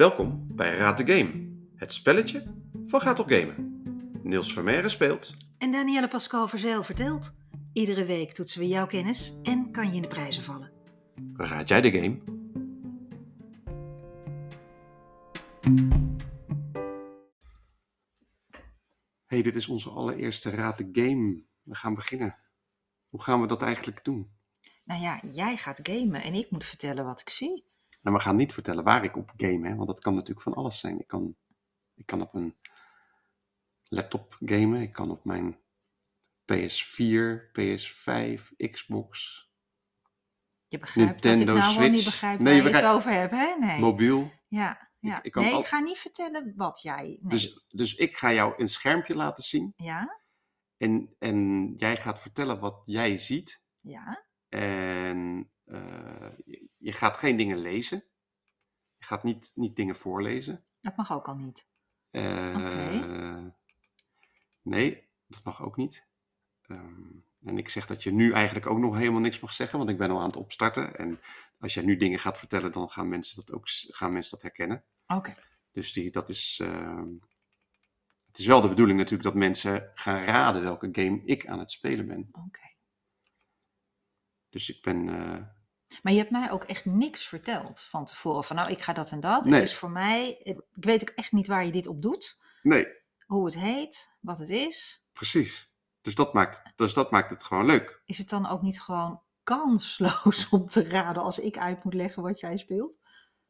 Welkom bij Raad de Game, het spelletje van Gaat op Gamen. Niels Vermeeren speelt. En Danielle Pascal Verzeil vertelt. Iedere week toetsen we jouw kennis en kan je in de prijzen vallen. Raad jij de game? Hey, dit is onze allereerste Raad de Game. We gaan beginnen. Hoe gaan we dat eigenlijk doen? Nou ja, jij gaat gamen en ik moet vertellen wat ik zie. Nou, we gaan niet vertellen waar ik op game, hè, want dat kan natuurlijk van alles zijn. Ik kan, ik kan op een laptop gamen, ik kan op mijn PS4, PS5, Xbox, Je begrijpt dat Nintendo ik nou gewoon niet Switch. begrijp Nee, waar je je het over hebt, hè? Nee. mobiel. Ja, ja. Ik- ik kan nee, al- ik ga niet vertellen wat jij... Nee. Dus, dus ik ga jou een schermpje laten zien Ja, en, en jij gaat vertellen wat jij ziet. ja. En je, je gaat geen dingen lezen. Je gaat niet, niet dingen voorlezen. Dat mag ook al niet. Eh, Nee, dat mag ook niet. Ehm, en ik zeg dat je nu eigenlijk ook nog helemaal niks mag zeggen, want ik ben al aan het opstarten. En als jij nu dingen gaat vertellen, dan gaan mensen dat ook gaan mensen dat herkennen. Oké. Dus die, dat is. ehm, het is wel de bedoeling natuurlijk dat mensen gaan raden welke game ik aan het spelen ben. Oké. Dus ik ben. eh, Maar je hebt mij ook echt niks verteld van tevoren. Van nou, ik ga dat en dat. Nee. Het is voor mij... Ik weet ook echt niet waar je dit op doet. nee, Hoe het heet, wat het is. precies. Dus dat, maakt, dus dat maakt het gewoon leuk. Is het dan ook niet gewoon kansloos om te raden als ik uit moet leggen wat jij speelt?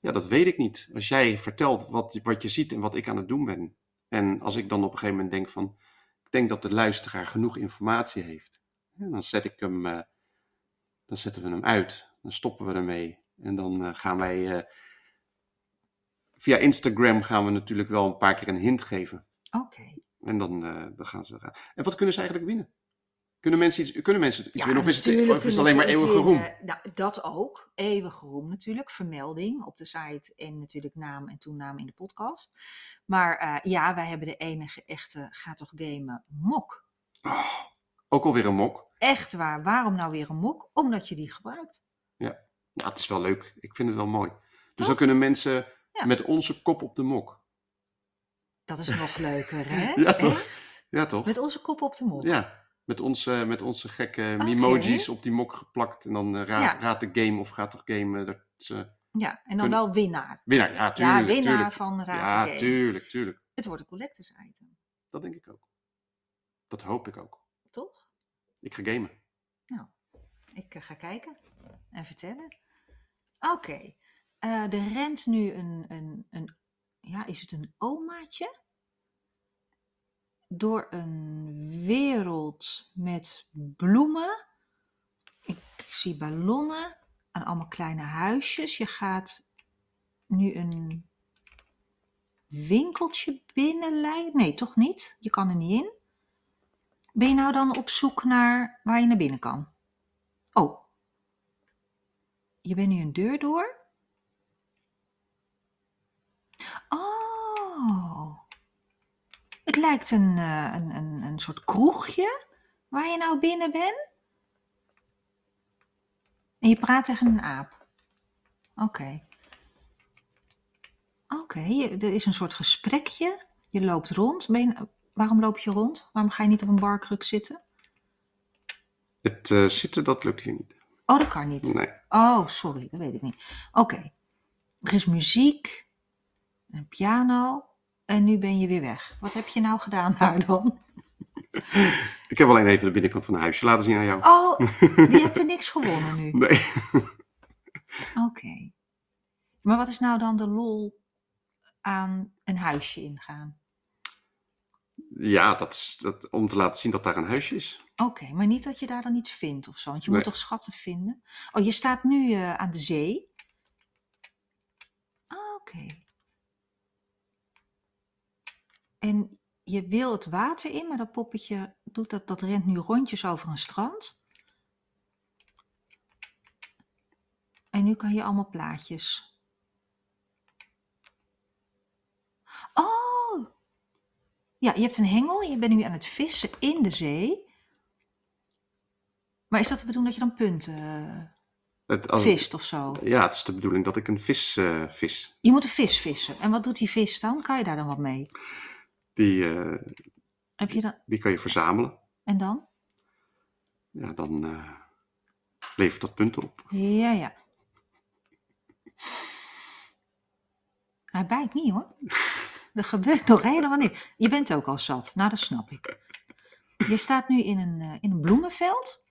Ja, dat weet ik niet. Als jij vertelt wat, je- wat je ziet en wat ik aan het doen ben. En als ik dan op een gegeven moment denk van, ik denk dat de luisteraar genoeg informatie heeft. Dan zet ik hem, eh, dan zetten we hem uit. Dan stoppen we ermee. En dan eh, gaan wij, eh, via Instagram gaan we natuurlijk wel een paar keer een hint geven. Oké. En dan, eh, dan gaan ze eraan. En wat kunnen ze eigenlijk winnen? Kunnen mensen iets, kunnen mensen iets winnen? Of is het, natuurlijk of is het kunnen alleen maar eeuwige roem? Nou, dat ook. Eeuwige roem natuurlijk. Vermelding op de site en natuurlijk naam en toenaam in de podcast. Maar ja, wij hebben de enige echte Ga toch gamen mok. Oh, ook alweer een mok. Echt waar. Waarom nou weer een mok? Omdat je die gebruikt. Ja, het is wel leuk. Ik vind het wel mooi. Dus Toch? dan kunnen mensen Ja. met onze kop op de mok. Dat is nog leuker, hè? Ja, toch? Echt? Ja, toch? Met onze kop op de mok. Ja, met onze, met onze gekke Oké. emojis op die mok geplakt. En dan eh, raad, Ja. raad de game of gaat toch game. Dat eh, Ja, en dan Kunnen- wel winnaar. winnaar, ja, tuurlijk. ja, winnaar tuurlijk. van Raad Ja, de Game. tuurlijk, tuurlijk. Het wordt een collectors item, Dat denk ik ook. Dat hoop ik ook. toch? Ik ga gamen. Ik eh, ga kijken en vertellen. Oké, eh, er rent nu een, een, een, ja, is het een omaatje? Door een wereld met bloemen. Ik zie ballonnen en allemaal kleine huisjes. Je gaat nu een winkeltje binnenleiden. Nee, toch niet? Je kan er niet in. Ben je nou dan op zoek naar waar je naar binnen kan? Je bent nu een deur door? Oh. Het lijkt een, eh, een, een, een soort kroegje waar je nou binnen bent. En je praat tegen een aap. Oké. Oké, er is een soort gesprekje. Je loopt rond. Waarom loop je rond? Waarom ga je niet op een barkruk zitten? Het eh, zitten, dat lukt hier niet. Oh, dat kan niet. Nee. Oh, sorry, dat weet ik niet. Oké. Er is muziek, een piano en nu ben je weer weg. Wat heb je nou gedaan daar dan? Ik heb alleen even de binnenkant van een huisje laten zien aan jou. Oh, je hebt er niks gewonnen nu. Nee. Oké. Maar wat is nou dan de lol aan een huisje ingaan? Ja, dat is dat, om te laten zien dat daar een huisje is. Oké, maar niet dat je daar dan iets vindt of zo, want je Nee. moet toch schatten vinden? Oh, je staat nu eh, aan de zee. Ah, Oké. En je wil het water in, maar dat poppetje doet dat, dat rent nu rondjes over een strand. En nu kan je allemaal plaatjes. Oh! Ja, je hebt een hengel, je bent nu aan het vissen in de zee. Maar is dat de bedoeling dat je dan punten... Het, als- vist of zo. Ja, het is de bedoeling dat ik een vis eh, vis. Je moet een vis vissen. En wat doet die vis dan? Kan je daar dan wat mee? Die, eh, Heb je dan? die kan je verzamelen. En dan? Ja, dan eh, levert dat punten op. Ja, ja. Hij bijt niet hoor. Er gebeurt nog helemaal niks. Je bent ook al zat. Nou, dat snap ik. Je staat nu in een, eh, in een bloemenveld.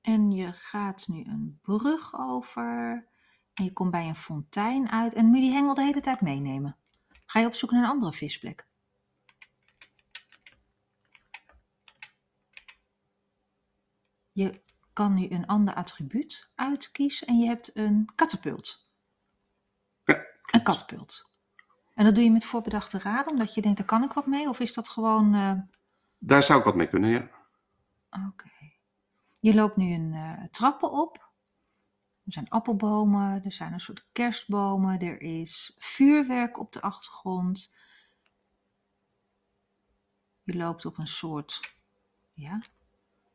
En je gaat nu een brug over. En je komt bij een fontein uit. En moet je die hengel de hele tijd meenemen. Ga je op zoek naar een andere visplek. Je kan nu een ander attribuut uitkiezen en je hebt een katapult. Een katapult. En dat doe je met voorbedachte raden, omdat je denkt, daar kan ik wat mee? Of is dat gewoon... eh, Daar zou ik wat mee kunnen, ja. Oké. Je loopt nu een eh, trappen op. Er zijn appelbomen, er zijn een soort kerstbomen, er is vuurwerk op de achtergrond. Je loopt op een soort ja,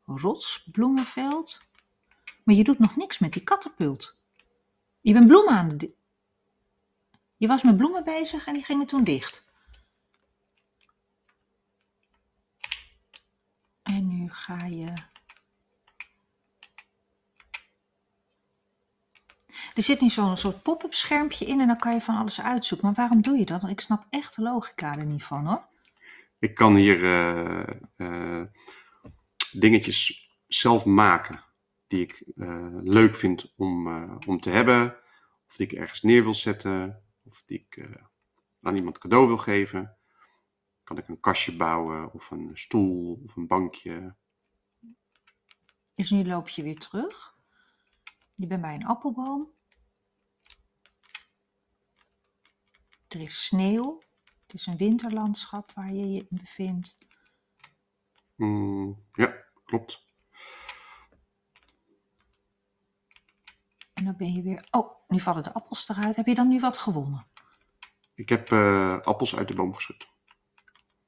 rotsbloemenveld. Maar je doet nog niks met die katapult. Je bent bloemen aan de. Je was met bloemen bezig en die gingen toen dicht. En nu ga je. Er zit nu zo'n soort pop-up schermpje in en dan kan je van alles uitzoeken. Maar waarom doe je dat? Want ik snap echt de logica er niet van hoor. Ik kan hier eh, eh, dingetjes zelf maken die ik eh, leuk vind om, om te hebben. Of die ik ergens neer wil zetten. Of die ik eh, aan iemand cadeau wil geven. Kan ik een kastje bouwen of een stoel of een bankje. Dus nu loop je weer terug. Je bent bij een appelboom. Er is sneeuw. Het is een winterlandschap waar je je in bevindt. Mm, ja, klopt. En dan ben je weer. Oh, nu vallen de appels eruit. Heb je dan nu wat gewonnen? Ik heb eh, appels uit de boom geschud.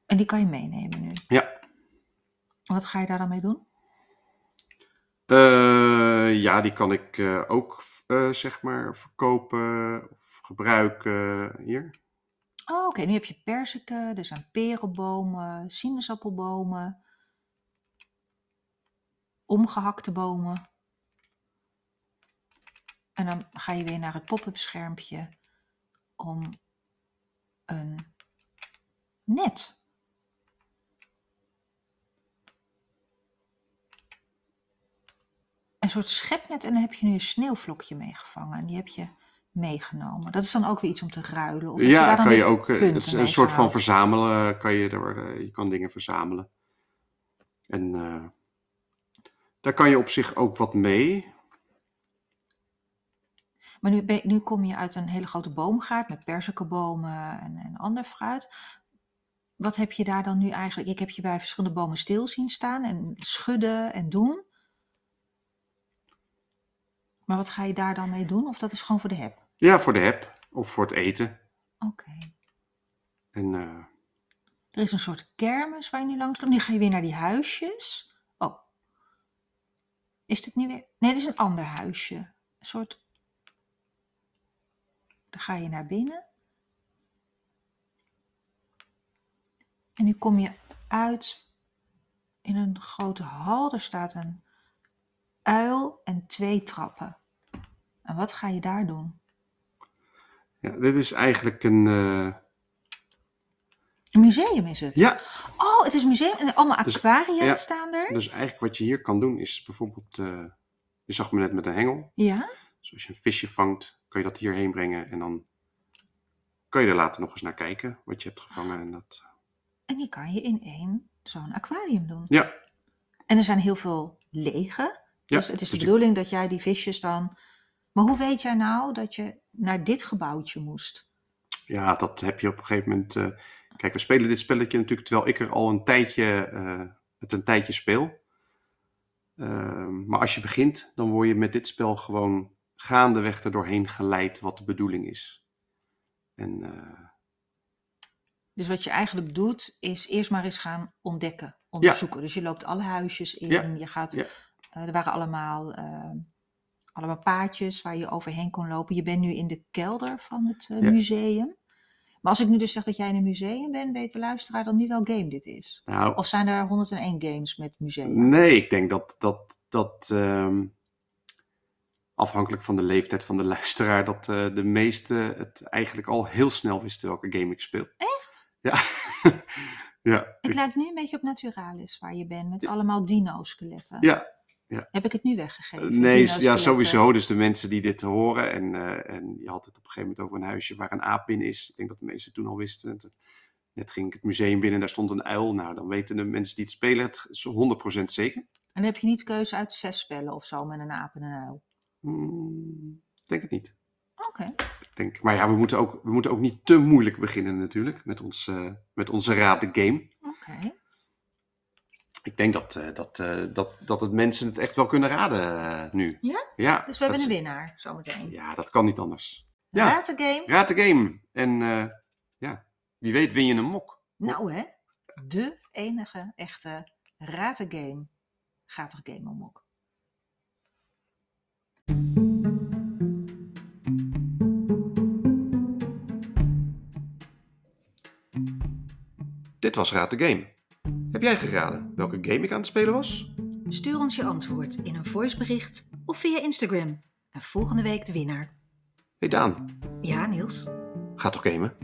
En die kan je meenemen nu. Ja. Wat ga je daar dan mee doen? Eh, ja, die kan ik eh, ook zeg maar verkopen of gebruiken. Hier. Oh, oké. Nu heb je perziken, er zijn perenbomen, sinaasappelbomen, omgehakte bomen. En dan ga je weer naar het pop-up schermpje om een net. Een soort schepnet en dan heb je nu een sneeuwvlokje meegevangen. En die heb je meegenomen. Dat is dan ook weer iets om te ruilen. Of Ja, dan kan je ook. eh, Het een soort van verzamelen. Kan je, er, eh, je kan dingen verzamelen. En eh, daar kan je op zich ook wat mee. Maar nu, ben- nu kom je uit een hele grote boomgaard met perzikenbomen en, en ander fruit. Wat heb je daar dan nu eigenlijk? Ik heb je bij verschillende bomen stil zien staan en schudden en doen. Maar wat ga je daar dan mee doen? Of dat is gewoon voor de heb? Ja, voor de heb of voor het eten. Oké. En eh, Er is een soort kermis waar je nu langs loopt. Nu ga je weer naar die huisjes. Oh. Is dit nu weer? Nee, dit is een ander huisje. Een soort. Dan ga je naar binnen. En nu kom je uit in een grote hal. Er staat een uil en twee trappen. En wat ga je daar doen? ja, dit is eigenlijk een. eh, Een museum is het. ja, Oh, het is een museum en allemaal Dus- aquaria ja. staan er. dus eigenlijk wat je hier kan doen is bijvoorbeeld. eh, je zag me net met een hengel. Ja. Dus als je een visje vangt, kan je dat hierheen brengen. En dan kan je er later nog eens naar kijken wat je hebt gevangen. En dat, En die kan je in één zo'n aquarium doen. ja, En er zijn heel veel lege. Ja, dus het is de dus bedoeling dat jij die visjes dan. Maar hoe weet jij nou dat je naar dit gebouwtje moest? Ja, dat heb je op een gegeven moment. eh, kijk, we spelen dit spelletje natuurlijk terwijl ik er al een tijdje, eh, het een tijdje speel. Ehm, maar als je begint, dan word je met dit spel gewoon gaandeweg er doorheen geleid wat de bedoeling is. En eh, Dus wat je eigenlijk doet, is eerst maar eens gaan ontdekken, onderzoeken. Dus je loopt alle huisjes in, Ja, je gaat ja. Eh, er waren allemaal, eh, allemaal paadjes waar je overheen kon lopen. Je bent nu in de kelder van het eh, museum. Maar als ik nu dus zeg dat jij in een museum bent, weet de luisteraar dan niet welk game dit is? Nou, Of zijn er 101 games met musea? nee, ik denk dat dat, dat ehm, afhankelijk van de leeftijd van de luisteraar, dat eh, de meesten het eigenlijk al heel snel wisten welke game ik speel. Echt? Ja. ja. Het lijkt nu een beetje op Naturalis waar je bent, met allemaal dino-skeletten. Ja. Heb ik het nu weggegeven? Nee, ja, sowieso. Dus de mensen die dit horen. En, eh, en je had het op een gegeven moment over een huisje waar een aap in is. Ik denk dat de mensen toen al wisten. Net ging ik het museum binnen en daar stond een uil. Nou, dan weten de mensen die het spelen het zo 100% zeker. En dan heb je niet keuze uit zes spellen of zo met een aap en een uil. Hmm, ik denk het niet. Oké. Ik denk, maar ja, we moeten, ook, we moeten ook niet te moeilijk beginnen natuurlijk. Met, ons, eh, met onze raad de game. Oké. Ik denk dat, eh, dat, eh, dat, dat het mensen het echt wel kunnen raden nu. Ja? Ja, Dus we hebben een winnaar zometeen. Ja, dat kan niet anders. Ja. Raad de game. Raad de game. En ja, wie weet win je een mok. Nou hè, de enige echte Raad de game. Gaat er game om ook. Dit was Raad de Game. Heb jij geraden welke game ik aan het spelen was? Stuur ons je antwoord in een voicebericht of via Instagram. En volgende week de winnaar. Hey Daan, Ja, Niels? ga toch gamen?